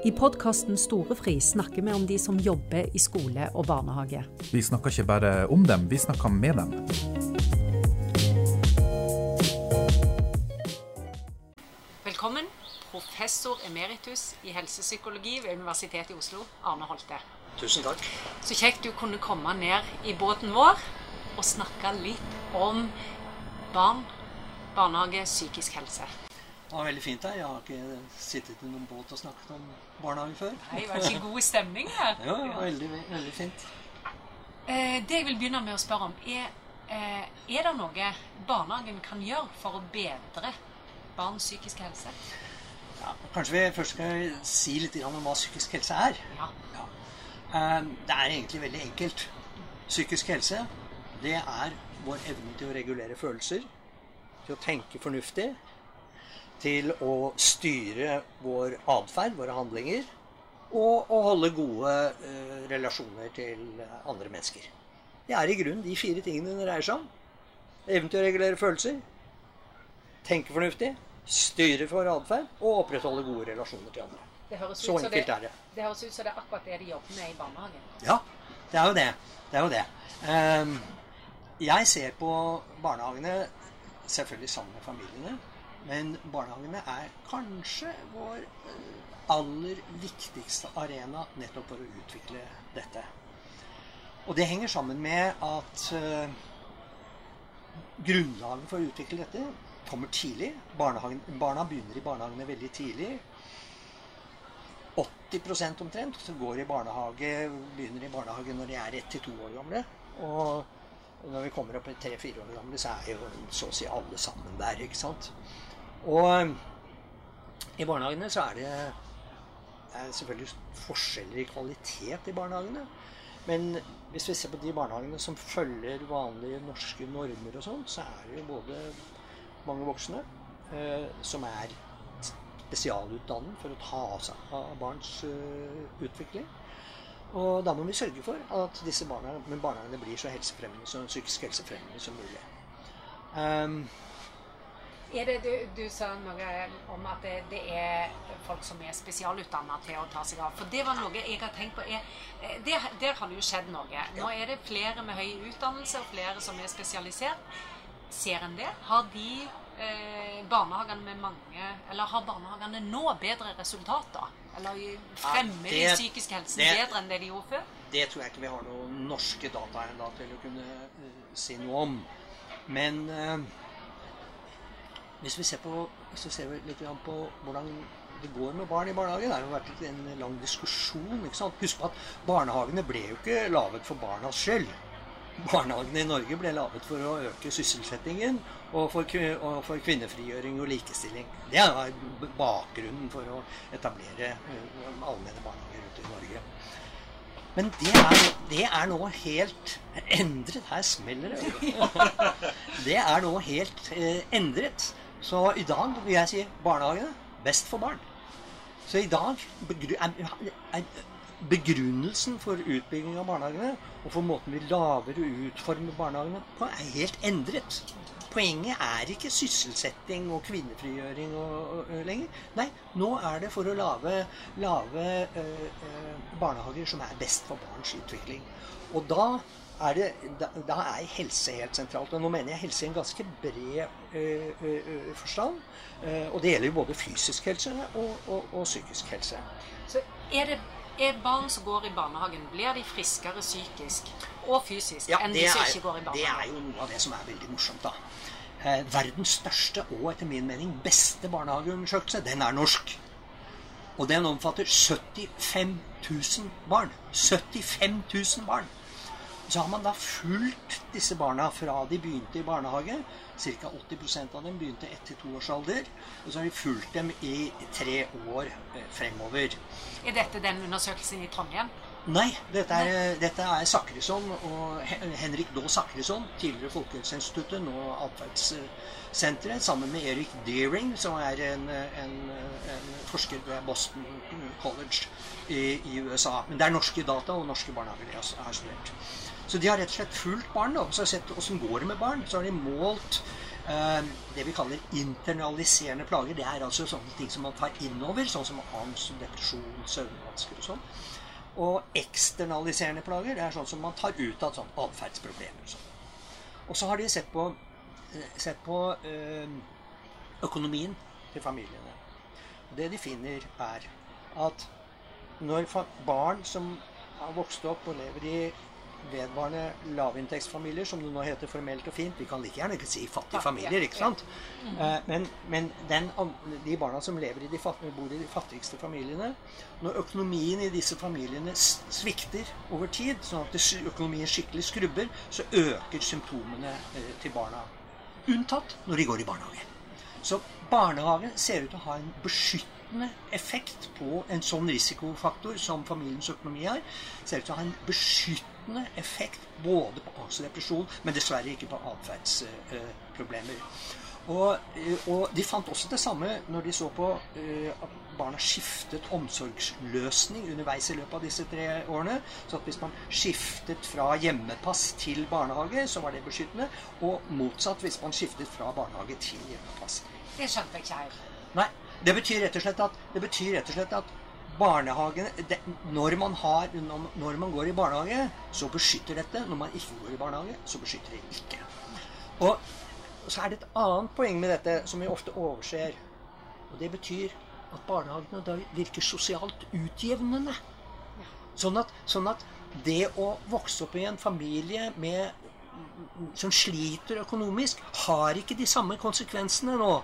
I podkasten Storefri snakker vi om de som jobber i skole og barnehage. Vi snakker ikke bare om dem, vi snakker med dem. Velkommen, professor emeritus i helsepsykologi ved Universitetet i Oslo, Arne Holte. Tusen takk. Så kjekt du kunne komme ned i båten vår og snakke litt om barn, barnehage, psykisk helse. Det var veldig fint her. Jeg har ikke sittet i noen båt og snakket om barnehage før. Nei, det var ikke god stemning her. Ja, det var veldig, veldig fint. Eh, Det jeg vil begynne med å spørre om, er eh, er det noe barnehagen kan gjøre for å bedre barns psykiske helse? Ja, kanskje vi først skal si litt om hva psykisk helse er. Ja. Ja. Eh, Det er egentlig veldig enkelt. Psykisk helse, det er vår evne til å regulere følelser, til å tenke fornuftig, til å styre vår atferd, våre handlinger, og å holde gode eh, relasjoner til andre mennesker. Det er i grunnen de fire tingene det dreier seg om. Evnen til å regulere følelser, tenke fornuftig, styre for atferd og opprettholde gode relasjoner til andre. Så enkelt det, er det. det høres ut som det er akkurat det de jobber med i barnehagen. Ja, det er jo det. Det er jo det. Um, jeg ser på barnehagene selvfølgelig sammen med familiene, men barnehagene er kanskje vår eh, aller viktigste arena nettopp for å utvikle dette. Og det henger sammen med at eh, grunnlaget for å utvikle dette kommer tidlig. Barna begynner i barnehagene veldig tidlig. 80% omtrent som går i barnehage, begynner i barnehage når de er ett til to år gamle. Og når vi kommer opp i tre-fire år gamle, så er jo så å si alle sammen der. ikke sant? Og i barnehagene så er det, det er selvfølgelig forskjeller i kvalitet i barnehagene. Men hvis vi ser på de barnehagene som følger vanlige norske normer og sånn, så er det jo både mange voksne eh, som er spesialutdannet for å ta seg av barns eh, utvikling. Og da må vi sørge for at disse barna, barnehagene blir så helsefremmende, så psykisk helsefremmende som mulig. Um, Er det, du, du sa noe om at det, det er folk som er spesialutdanna til å ta seg av. For det var noe jeg har tenkt på. Er, eh, det, der har det jo skjedd noe. Nå er det flere med høy utdannelse og flere som er spesialisert. Ser en det? Har de eh, barnehagene med mange Eller har barnehagene nå bedre resultater? Eller fremmer Ja, de psykisk helse bedre enn det de gjorde før? det tror jeg ikke vi har noen norske data ennå til å kunne uh, si noe om. Men eh, hvis vi ser, på, hvis vi ser litt på hvordan det går med barn i barnehagen, det har jo vært en lang diskusjon. ikke sant? Husk på at barnehagene ble jo ikke laget for barnas skyld. Barnehagene i Norge ble laget for å øke sysselsettingen og for, og for kvinnefrigjøring og likestilling. Det er bakgrunnen for å etablere eh, allmenne barnehager rundt i Norge. Men det er, det er nå helt endret. Her smeller det. Det er nå helt eh, endret. Så i dag vil jeg si barnehagene best for barn. Så i dag er, begrunnelsen for utbygging av barnehagene og for måten vi lager og utformer barnehagene på, er helt endret. Poenget er ikke sysselsetting og kvinnefrigjøring og, og lenger. Nei, nå er det for å lage, lage øh, øh, barnehager som er best for barns utvikling. Og da er, det, da, da er helse helt sentralt. Og nå mener jeg helse i en ganske bred øh, øh, forstand. Eh, og det gjelder jo både fysisk helse og, og, og psykisk helse. Så er det er barn som går i barnehagen, blir de friskere psykisk og fysisk Ja, enn de som er, ikke går i barnehagen? det er jo noe av det som er veldig morsomt, da. Eh, verdens største og etter min mening beste barnehageundersøkelse, den er norsk. Og den omfatter 75 000 barn. 75 000 barn. Så har man da fulgt disse barna fra de begynte i barnehage. Ca. 80% av dem begynte etter to års alder. Og så har vi fulgt dem i tre år eh, fremover. Er dette den undersøkelsen i Trondheim? Nei, dette er, dette er Sakrisson og Henrik Daa Sakrisson, tidligere Folkehelseinstituttet, nå Atferdssenteret, sammen med Erik Deering, som er en, en, en forsker ved Boston College i, i USA. Men det er norske data og norske barnehager de har studert. Så de har rett og slett fulgt barn og så har sett åssen går det med barn. Så har de målt Eh, det vi kaller internaliserende plager, det er altså sånne ting som man tar innover, sånn som angst, depresjon, søvnvansker og sånn. Og eksternaliserende plager, det er sånn som man tar ut av sånn atferdsproblemer. Og, sånn. og så har de sett på, eh, sett på eh, økonomien til familiene. Det de finner, er at når barn som har vokst opp og lever i vedvarende lavinntektsfamilier, som det nå heter formelt og fint. Vi kan like gjerne ikke si fattige familier, ikke sant? Eh, men, men den, de barna som lever i de, bor i de fattigste familiene Når økonomien i disse familiene svikter over tid, sånn at økonomien skikkelig skrubber, så øker symptomene eh, til barna. Unntatt når de går i barnehage. Så barnehage ser ut til å ha en beskyttende effekt på en sånn risikofaktor som familiens økonomi har. Ser ut til å ha en beskyttende effekt både på angst og depresjon, men dessverre ikke på atferdsproblemer. Og, eh, og, de fant også det samme når de så på uh, at barna skiftet omsorgsløsning underveis i løpet av disse tre årene. Så at hvis man skiftet fra hjemmepass til barnehage, så var det beskyttende. Og motsatt hvis man skiftet fra barnehage til hjemmepass. Det skjønte jeg ikke helt. Nei. Det betyr rett og slett at, og slett at det, når, man har, når man går i barnehage, så beskytter dette. Når man ikke går i barnehage, så beskytter det ikke. Og så er det et annet poeng med dette som vi ofte overser. Og det betyr at barnehagene da virker sosialt utjevnende. Sånn at, sånn at det å vokse opp i en familie med, som sliter økonomisk, har ikke de samme konsekvensene nå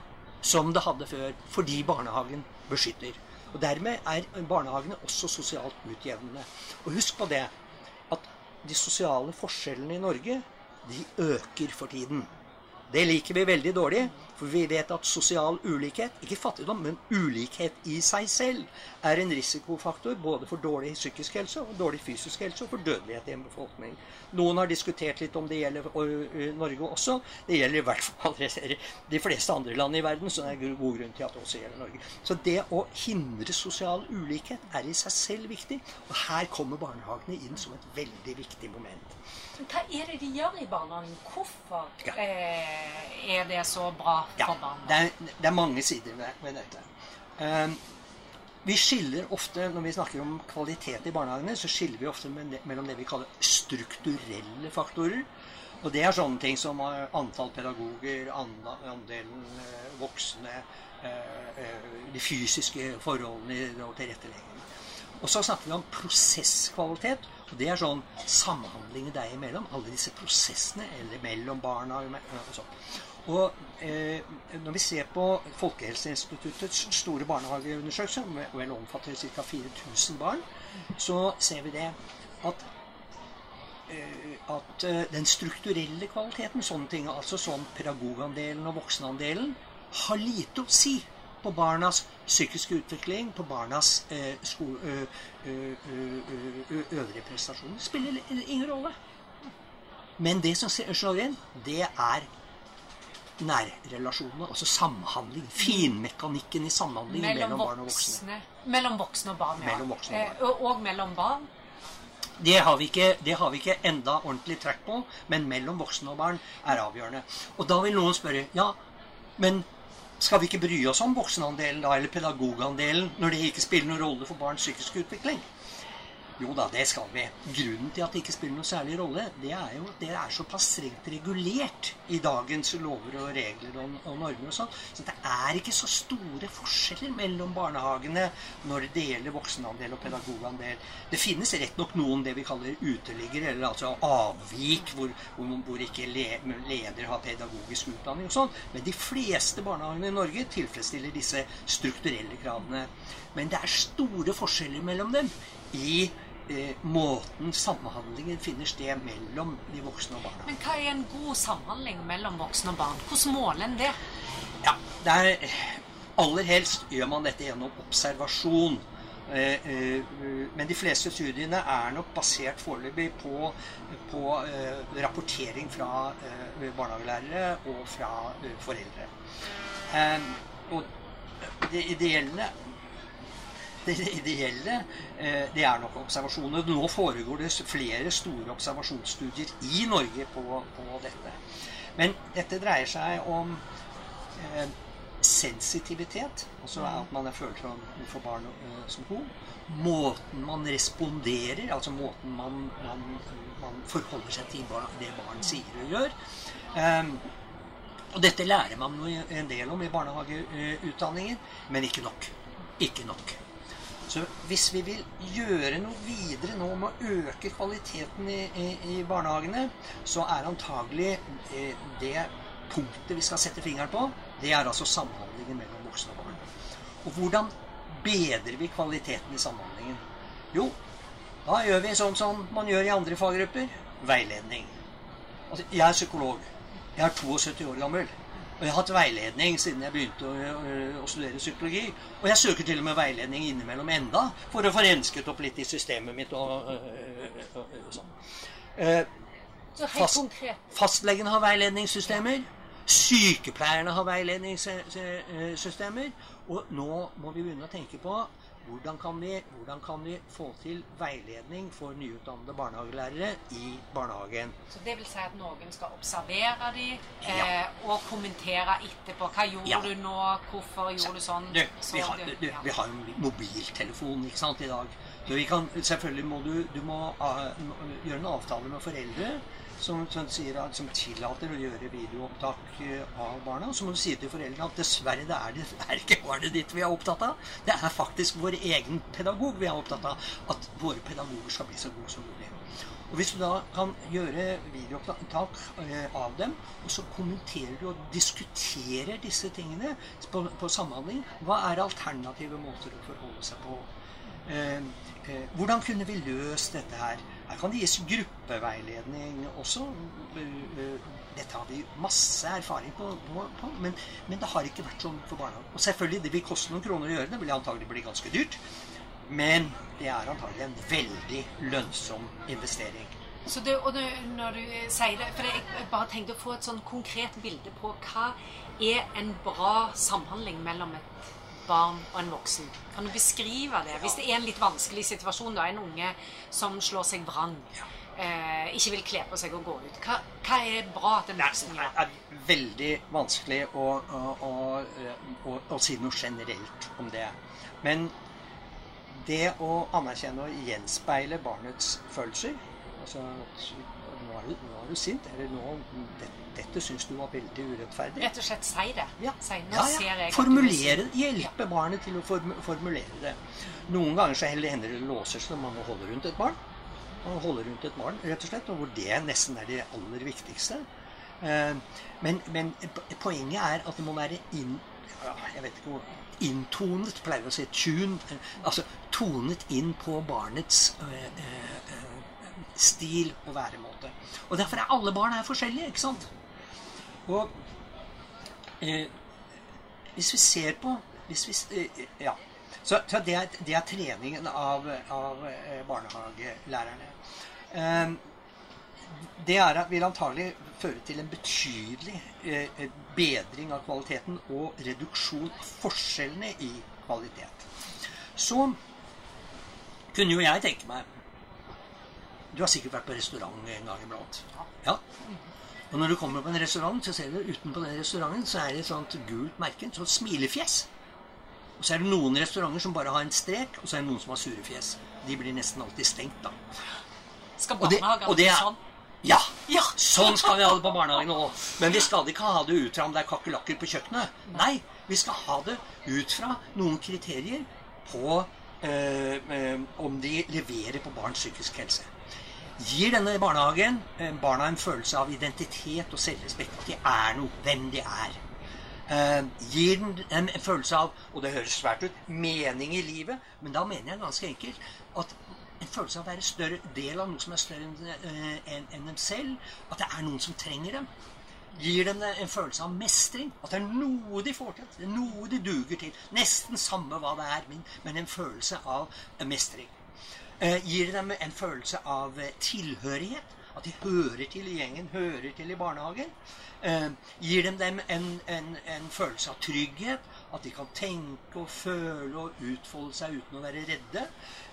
som det hadde før, fordi barnehagen beskytter. Og Dermed er barnehagene også sosialt utjevnende. Og husk på det at de sosiale forskjellene i Norge de øker for tiden. Det liker vi veldig dårlig, for vi vet at sosial ulikhet, ikke fattigdom, men ulikhet i seg selv, er en risikofaktor både for dårlig psykisk helse og dårlig fysisk helse og for dødelighet i en befolkning. Noen har diskutert litt om det gjelder Norge også. Det gjelder i hvert fall de fleste andre land i verden, så det er god grunn til at det også gjelder Norge. Så det å hindre sosial ulikhet er i seg selv viktig, og her kommer barnehagene inn som et veldig viktig moment. Hva er det de gjør i barnehagen? Hvorfor ja. eh, er det så bra ja. Det er, det er, mange sider ved, ved dette. Um, vi skiller ofte, Når vi snakker om kvalitet i barnehagene, så skiller vi ofte mellom det vi kaller strukturelle faktorer. Og det er sånne ting som antall pedagoger, andelen eh, voksne, eh, eh, de fysiske forholdene og tilrettelegging. Og så snakker vi om prosesskvalitet. Og det er sånn samhandling deg imellom. Alle disse prosessene eller mellom barna og sånn. Og eh, når vi ser på Folkehelseinstituttets store barnehageundersøkelse, som vel omfatter ca. 4000 barn, så ser vi det at, eh, at eh, den strukturelle kvaliteten, sånne ting, altså sånn pedagogandelen og voksenandelen, har lite å si på barnas psykiske utvikling, på barnas eh, øvrige prestasjoner. Det spiller ingen rolle. Men det som slår inn, det er nærrelasjonene, altså samhandling. Finmekanikken i samhandling mellom, mellom barn og voksne. Mellom voksne og barn, ja. Voksne og, barn. Eh, og mellom barn. Det har, vi ikke, det har vi ikke enda ordentlig trekk på, men mellom voksne og barn er avgjørende. Og da vil noen spørre ja, men skal vi ikke bry oss om voksenandelen da, eller pedagogandelen når det ikke spiller noen rolle for barns psykiske utvikling? Jo da, det skal vi. Grunnen til at det ikke spiller noen særlig rolle, det er jo at det er såpass strengt regulert i dagens lover og regler og, og normer og sånn. Så det er ikke så store forskjeller mellom barnehagene når det gjelder voksenandel og pedagogandel. Det finnes rett nok noen det vi kaller uteliggere, eller altså avvik, hvor, hvor, hvor ikke le, leder har pedagogisk utdanning og sånn. Men de fleste barnehagene i Norge tilfredsstiller disse strukturelle kravene. Men det er store forskjeller mellom dem i eh, måten samhandlingen finner sted mellom de voksne og barna. Men hva er en god samhandling mellom voksne og barn? Hvordan måler en det? Ja, det er, Aller helst gjør man dette gjennom observasjon. Eh, eh, men de fleste studiene er nok basert foreløpig på, på eh, rapportering fra eh, barnehagelærere og fra foreldre. og det ideelle det ideelle eh, det er nok observasjoner. Nå foregår det flere store observasjonsstudier i Norge på, på dette. Men dette dreier seg om eh, sensitivitet, altså at man er følsom for barn eh, som hun. Måten man responderer, altså måten man, man, man forholder seg til barn, det barn sier og gjør. Eh, og dette lærer man en del om i barnehageutdanningen, men ikke nok. Ikke nok. Hvis vi vil gjøre noe videre nå med å øke kvaliteten i, i, i barnehagene, så er antagelig eh, det punktet vi skal sette fingeren på, det er altså samhandlingen mellom voksne og barn. Og hvordan bedrer vi kvaliteten i samhandlingen? Jo, da gjør vi sånn som man gjør i andre faggrupper veiledning. Altså, jeg er psykolog. Jeg er 72 år gammel. Og jeg har hatt veiledning siden jeg begynte å, å, å, studere psykologi. Og jeg søker til og med veiledning innimellom enda for å få rensket opp litt i systemet mitt og, og, og sånn. Eh, fast, fastlegen har veiledningssystemer. Sykepleierne har veiledningssystemer. Og nå må vi begynne å tenke på hvordan kan, vi, hvordan kan vi få til veiledning for nyutdannede barnehagelærere i barnehagen? Så Det vil si at noen skal observere dem ja. eh, og kommentere etterpå. Hva gjorde ja. du nå? Hvorfor gjorde du sånn? Du, vi, har, du, ja. vi har jo mobiltelefon ikke sant, i dag. Så vi kan, selvfølgelig må du, du må, uh, gjøre en avtale med foreldre som, som, sier, som, tillater å gjøre videoopptak eh, av barna. Så må du si til foreldrene at dessverre det er, det, er ikke barnet ditt vi er opptatt av. Det er faktisk vår egen pedagog vi er opptatt av. At våre pedagoger skal bli så gode som mulig. Og Hvis du da kan gjøre videoopptak eh, av dem, og så kommenterer du og diskuterer disse tingene på, på samhandling, hva er alternative måter å forholde seg på? Eh, eh, hvordan kunne vi løst dette her? Her kan det gis gruppeveiledning også. Dette har vi masse erfaring på, på, men, men, det har ikke vært sånn for barna. Og selvfølgelig, det vil koste noen kroner å gjøre det. vil antagelig bli ganske dyrt. Men det er antagelig en veldig lønnsom investering. Det, og det, når du sier det, for Jeg bare tenkte å få et sånn konkret bilde på hva er en bra samhandling mellom et barn og en voksen. Kan du beskrive det? Hvis det er en litt vanskelig situasjon, da, en unge som slår seg vrang, eh, ikke vil kle på seg og gå ut. Hva, hva er bra at en voksen gjør? Det er veldig vanskelig å, å, å, å, si noe generelt om det. Men det å anerkjenne og gjenspeile barnets følelser altså er, du, er du sint. Eller nå, det, dette syns du var veldig urettferdig. Rett og slett si det. Ja. Si, nå ja, ja. ser jeg Formulere det. Hjelpe ja. barnet til å form formulere det. Noen ganger så hender det låser seg når man holder rundt et barn. Man holder rundt et barn, rett og slett, og hvor det nesten er det aller viktigste. Eh, men, men poenget er at det må være inn, jeg vet ikke hvor, inntonet, pleier å si. Tuned. Altså tonet inn på barnets øh, øh, stil og væremåte. Og derfor er alle barn er forskjellige. ikke sant? Og eh, hvis vi ser på hvis vi, eh, Ja. Så, så det, er, det, er, treningen av, av eh, barnehagelærerne. Eh, det er, vil antagelig føre til en betydelig eh, bedring av kvaliteten og reduksjon av forskjellene i kvalitet. Så kunne jo jeg tenke meg Du har sikkert vært på restaurant en gang iblant. Ja. Og når du kommer på en restaurant, så ser du utenpå den restauranten så er det et sånt gult merke, et sånt smilefjes. Og så er det noen restauranter som bare har en strek, og så er det noen som har sure fjes. De blir nesten alltid stengt, da. Skal barnehagen ha det sånn? Ja, ja, sånn skal vi ha det på barnehagen òg. Men vi skal ikke ha det ut fra om det er kakerlakker på kjøkkenet. Nei, vi skal ha det ut fra noen kriterier på øh, øh, om de leverer på barns psykisk helse gir denne barnehagen eh, barna en følelse av identitet og selvrespekt. De er noe. Hvem de er. Uh, gir den en, følelse av og det høres svært ut mening i livet. Men da mener jeg ganske enkelt at en følelse av å være større del av noe som er større enn uh, en, en dem selv. At det er noen som trenger dem. Gir dem en følelse av mestring. At det er noe de får til. Noe de duger til. Nesten samme hva det er, men, men en følelse av mestring. Eh, gir dem en følelse av eh, tilhørighet. at de hører til i gjengen, hører til i barnehagen. Eh, gir dem, dem en, en, en, følelse av trygghet, at de kan tenke og føle og utfolde seg uten å være redde.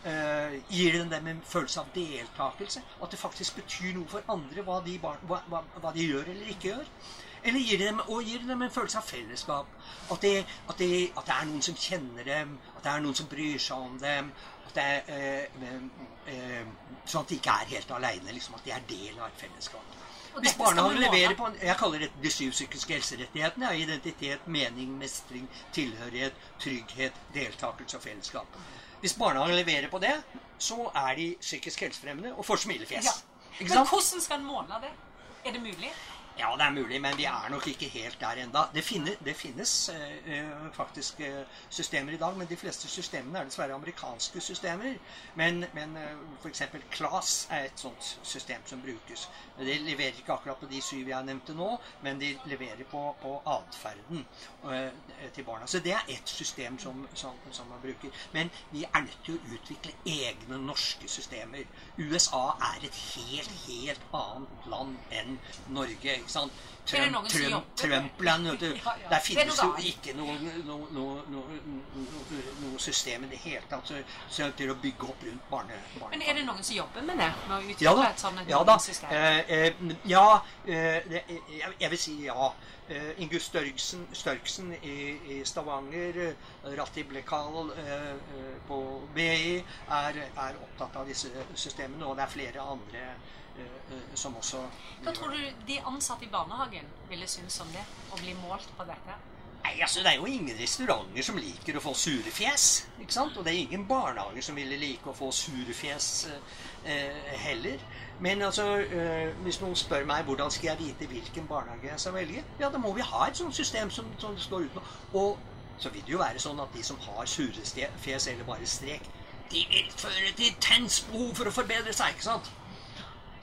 Eh, gir dem, dem en følelse av deltakelse, at det faktisk betyr noe for andre hva de, hva, hva, hva de gjør eller ikke gjør. Eller gir dem, og gir dem en følelse av fellesskap. At det, at, det, at det, er noen som kjenner dem, at det er noen som bryr seg om dem. At det er, øh, øh, sånn at de ikke er helt aleine. Liksom, at de er del av et fellesskap. Hvis barnehagen leverer på Jeg kaller det de syv psykiske helserettighetene. Ja, identitet, mening, mestring, tilhørighet, trygghet, deltakelse og fellesskap. Hvis barnehagen leverer på det, så er de psykisk helsefremmende og får smilefjes. Ja. Men hvordan skal en måle det? Er det mulig? Ja, det er mulig, men vi er nok ikke helt der enda. Det, finnes, det finnes uh, faktisk uh, systemer i dag, men de fleste systemene er dessverre amerikanske systemer. Men, men uh, f.eks. CLAS er et sånt system som brukes. De leverer ikke akkurat på de syv jeg nevnte nå, men de leverer på, på atferden til barna. Så det er ett system som, som, som, man bruker. Men vi er nødt til å utvikle egne norske systemer. USA er et helt, helt annet land enn Norge ikke sant? Trump, Trump, Trumpland, vet du. Ja, ja. Der finnes jo ikke noe, noe, noe, noe, system i det hele tatt så, til å bygge opp rundt barne, barne, Men er det noen som jobber med det? Med ja, da. sånt ja, da. Eh, eh, ja, eh, det, jeg, jeg, vil si ja. Uh, Ingus Størksen, Størksen i, i, Stavanger, uh, Ratib Lekal uh, på BI, er, er, opptatt av disse systemene. Og det er flere andre Eh, eh, som også Hva tror du de ansatte i barnehagen ville synes om det? Å bli målt på dette? Nei, altså Det er jo ingen restauranter som liker å få sure fjes. ikke sant? Og det er ingen barnehager som ville like å få sure fjes eh, heller. Men altså, eh, hvis noen spør meg hvordan skal jeg vite hvilken barnehage jeg skal velge, ja, da må vi ha et sånt system som, som står uten Og så vil det jo være sånn at de som har sure fjes eller bare strek, de vil føre til tens behov for å forbedre seg. ikke sant?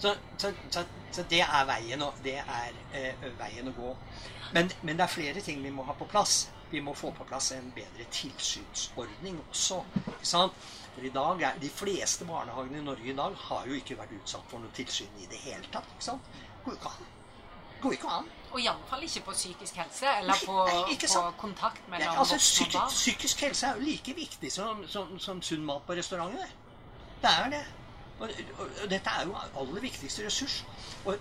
Så, så, så, så, det er veien, det er eh, veien å gå. Men, men, det er flere ting vi må ha på plass. Vi må få på plass en bedre tilsynsordning også. ikke sant? For i dag er, De fleste barnehagene i Norge i dag har jo ikke vært utsatt for noe tilsyn i det hele tatt. ikke sant? Går ikke an. Går ikke an. Og iallfall ikke på psykisk helse, eller på, Nei, på kontakt mellom ja, altså, barn. Psykisk helse er jo like viktig som, som, som sunn mat på restauranten. Det er det. Og, og, og, dette er jo aller viktigste ressurs. Og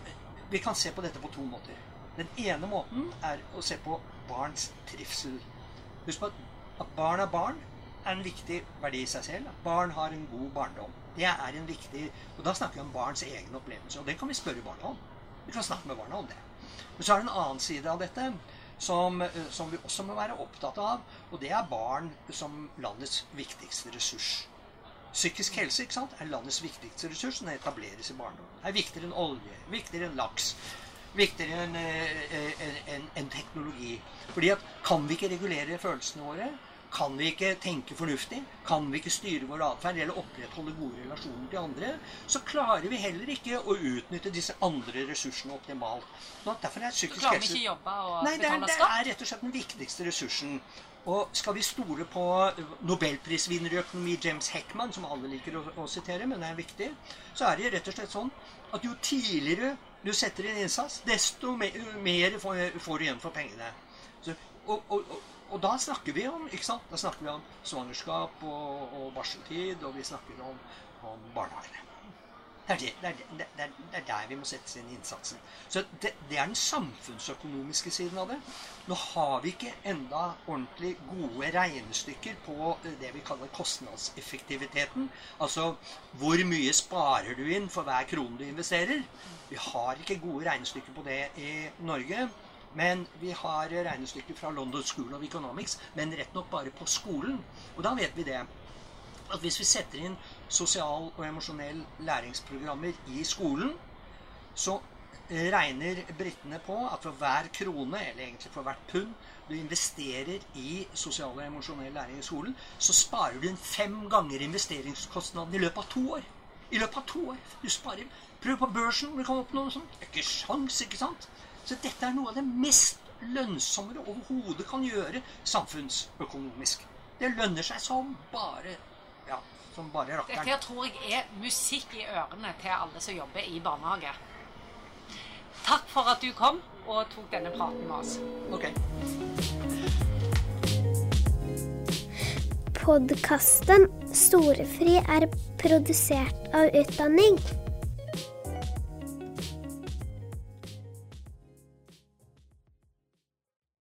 vi kan se på dette på to måter. Den ene måten er å se på barns trivsel. Husk på at, at barn er barn er en viktig verdi i seg selv. At Barn har en god barndom. Det er en viktig, og Da snakker vi om barns egen opplevelse. Og det kan vi spørre barna om. Vi kan snakke med barna om det. Men så er det en annen side av dette som, som vi også må være opptatt av. Og det er barn som landets viktigste ressurs. Psykisk helse ikke sant, er landets viktigste ressurs. Den etableres i barndommen. Er viktigere enn olje, viktigere enn laks, viktigere enn en, en, en teknologi. Fordi at kan vi ikke regulere følelsene våre, kan vi ikke tenke fornuftig, kan vi ikke styre vår atferd eller opprettholde gode relasjoner til andre, så klarer vi heller ikke å utnytte disse andre ressursene optimalt. Så derfor er psykisk helse... Klarer ikke jobbe og Nei, det er, det er rett og slett den viktigste ressursen. Og skal vi stole på nobelprisvinner i økonomi James Heckman, som alle liker å, å, sitere, men det er viktig, så er det rett og slett sånn at jo tidligere du setter inn innsats, desto mer, mer får, får, du igjen for pengene. Så, og, og, og, da snakker vi om ikke sant? Da snakker vi om svangerskap og, og barseltid, og vi snakker om, om barnehagene. Det er, det, det, det, det er, der vi må sette inn innsatsen. Så det, er den samfunnsøkonomiske siden av det. Nå har vi ikke enda ordentlig gode regnestykker på det vi kaller kostnadseffektiviteten. Altså hvor mye sparer du inn for hver krone du investerer. Vi har ikke gode regnestykker på det i Norge. Men vi har regnestykker fra London School of Economics, men rett nok bare på skolen. Og da vet vi det at hvis vi setter inn sosial- og emosjonell læringsprogrammer i skolen, så regner britene på at for hver krone, eller egentlig for hvert pund, du investerer i sosial og emosjonell læring i skolen, så sparer du inn fem ganger investeringskostnaden i løpet av to år. I løpet av to år. Du sparer Prøv på børsen om du kan oppnå noe sånt. Det er ikke sjans, ikke sant? Så dette er noe av det mest lønnsomme du overhodet kan gjøre samfunnsøkonomisk. Det lønner seg som bare ja, som bare rakkeren. Dette tror jeg er musikk i ørene til alle som jobber i barnehage. Takk for at du kom og tok denne praten med oss. Ok. Podkasten Storefri er produsert av Utdanning.